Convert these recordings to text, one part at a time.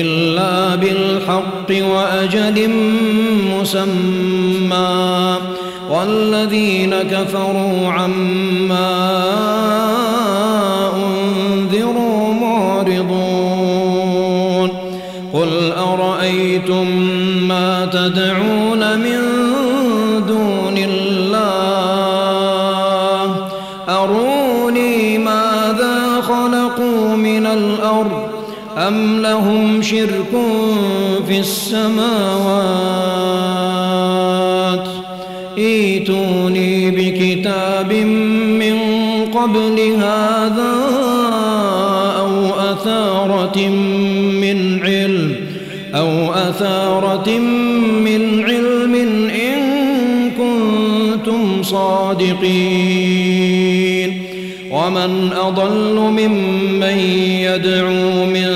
إلا بالحق وأجل مسمى. والذين كفروا عما أنذروا معرضون. قل أرأيتم ما تدعون السماوات. ايتوني بكتاب من قبل هذا أو أثارة من علم أو أثارة من علم إن كنتم صادقين. ومن أضل ممن يدعو من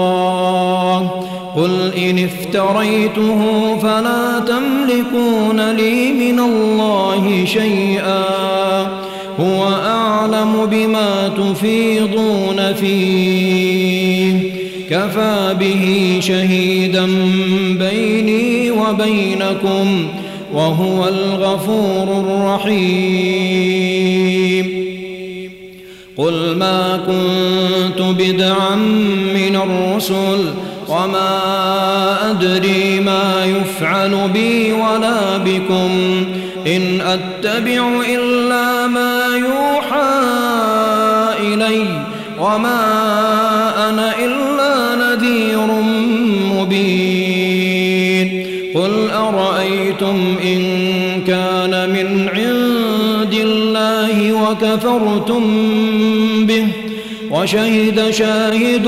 إن افتريته فلا تملكون لي من الله شيئا. هو أعلم بما تفيضون فيه. كفى به شهيدا بيني وبينكم وهو الغفور الرحيم. قل ما كنت بدعا من الرسل وما أدري ما يفعل بي ولا بكم. إن أتبع إلا ما يوحى إلي وما أنا إلا نذير مبين. قل أرأيتم إن كان من عند الله وكفرتم به وشهد شاهد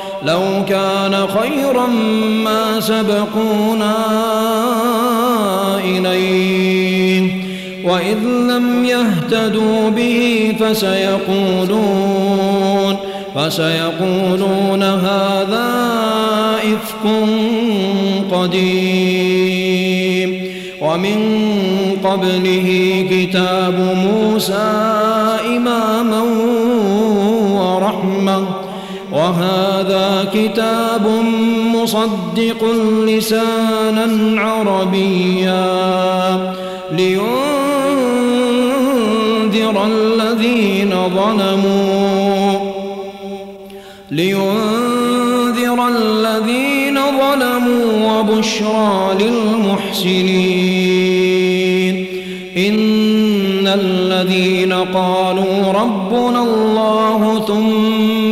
لو كان خيرا ما سبقونا إليه. وإذ لم يهتدوا به فسيقولون فسيقولون هذا إفك قديم. ومن قبله كتاب موسى إماما ورحمة. وهذا كتاب مصدق لسانا عربيا لينذر الذين ظلموا لينذر الذين ظلموا وبشرى للمحسنين إن الذين قالوا ربنا الله ثم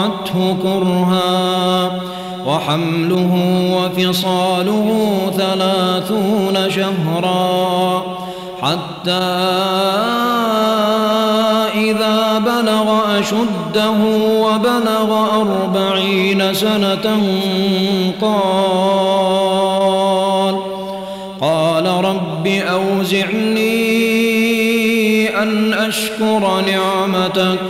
ووضعته كرها وحمله وفصاله ثلاثون شهرا حتى إذا بلغ أشده وبلغ أربعين سنة قال قال رب أوزعني أن أشكر نعمتك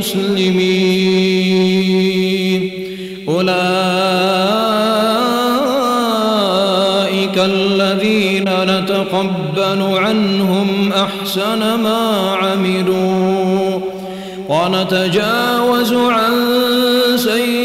المسلمين. أولئك الذين نتقبل عنهم أحسن ما عملوا ونتجاوز عن سيئاتهم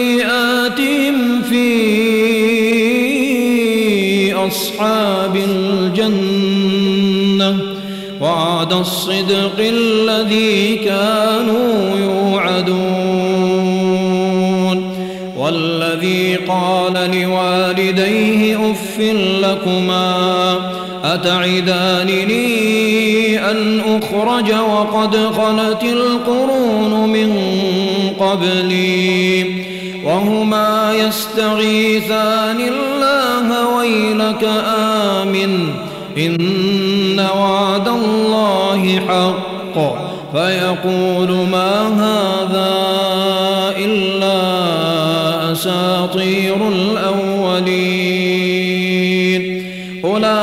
الصدق الذي كانوا يوعدون. والذي قال لوالديه أف لكما أتعدانني أن أخرج وقد خلت القرون من قبلي. وهما يستغيثان الله ويلك آمن. إن وعد الله حق فيقول ما هذا إلا أساطير الأولين. أولئك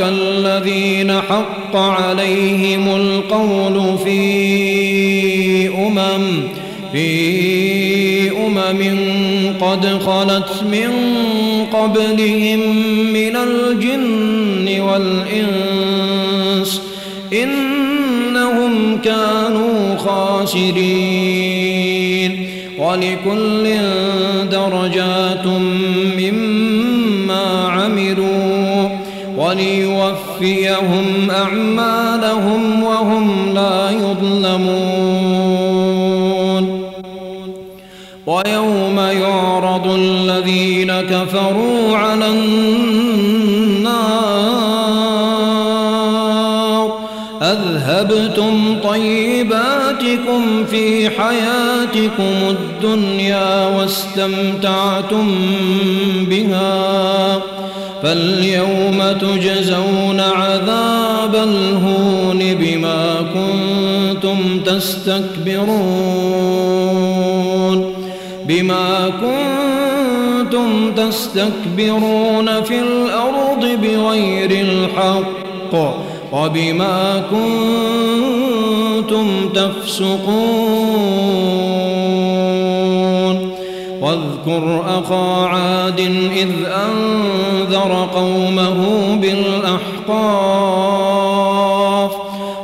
الذين حق عليهم القول في أمم في أمم قد خلت من قبلهم من والإنس إنهم كانوا خاسرين ولكل درجات مما عملوا وليوفيهم أعمالهم وهم لا يظلمون. ويوم يعرض الذين كفروا على النار أذهبتم طيباتكم في حياتكم الدنيا واستمتعتم بها فاليوم تجزون عذاب الهون بما كنتم تستكبرون بما كنتم تستكبرون في الأرض بغير الحق وبما كنتم تفسقون واذكر أخا عاد إذ أنذر قومه بالأحقاف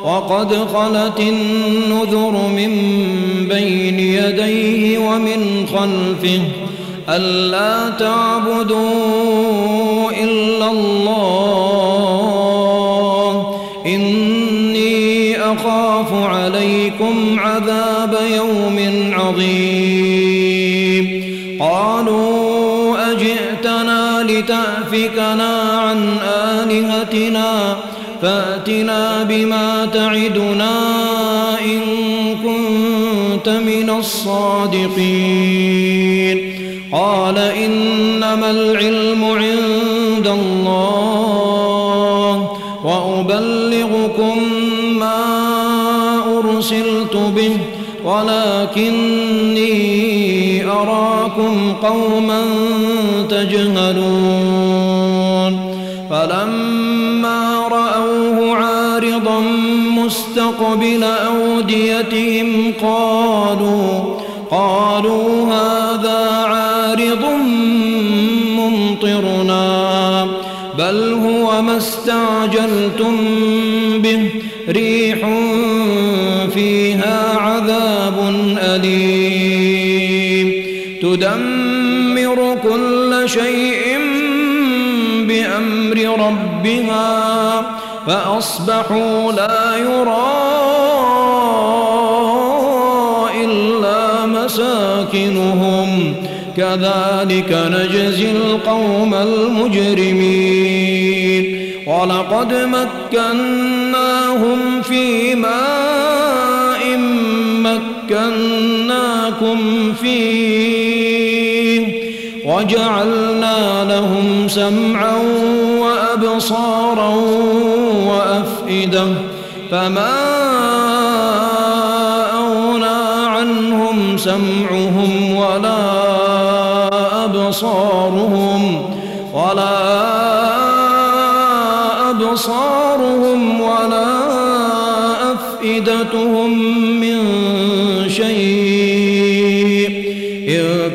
وقد خلت النذر من بين يديه ومن خلفه ألا تعبدوا إلا الله أخاف عليكم عذاب يوم عظيم. قالوا أجئتنا لتأفكنا عن آلهتنا فأتنا بما تعدنا إن كنت من الصادقين. قال إنما العلم عند الله ولكني أراكم قوما تجهلون. فلما رأوه عاد مستقبل أوديتهم قالوا قالوا هذا عارض ممطرنا بل هو ما استعجلتم به. ريح عذاب أليم تدمر كل شيء بأمر ربها فأصبحوا لا يرى إلا مساكنهم. كذلك نجزي القوم المجرمين. ولقد مكناهم في ماء مكناكم فيه وجعلنا لهم سمعا وأبصارا وأفئدة فما أغنى عنهم سمعهم ولا أبصارهم ولا أبصارهم ولا أفئدتهم من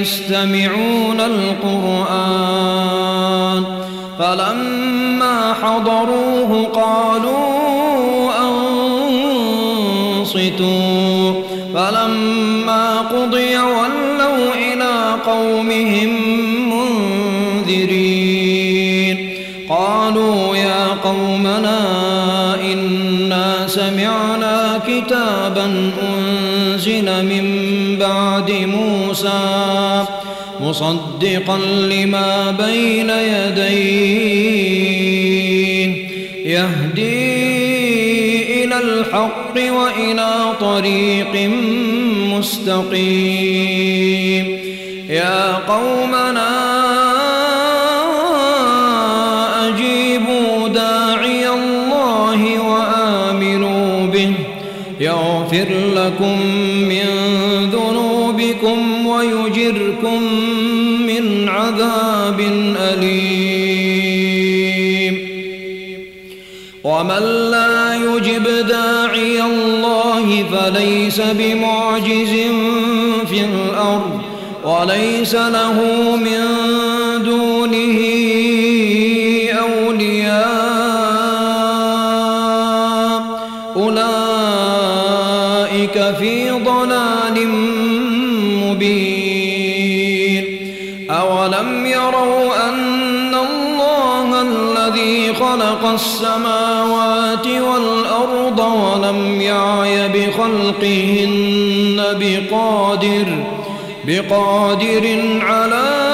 يستمعون القرآن فلما حضروه قالوا أنصتوا فلما قضي ولوا إلى قومهم مصدقا لما بين يديه. يهدي إلى الحق وإلى طريق مستقيم. يا قومنا أجيبوا داعي الله وآمنوا به. يغفر لكم ومن لا يجب داعي الله فليس بمعجز في الأرض وليس له من دونه أولياء. أولئك في ضلال مبين. أولم يروا أن الله الذي خلق السماوات والأرض ولم يعي بخلقهن بقادر بقادر على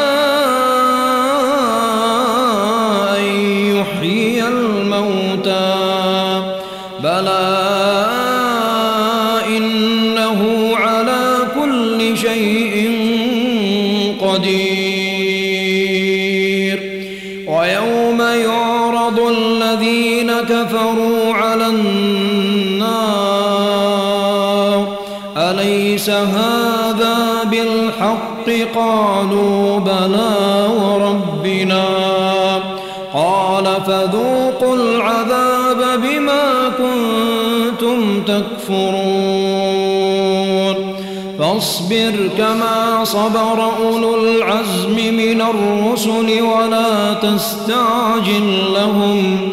كفروا على النار. أليس هذا بالحق؟ قالوا بلى وربنا. قال فذوقوا العذاب بما كنتم تكفرون. فاصبر كما صبر أولو العزم من الرسل ولا تستعجل لهم.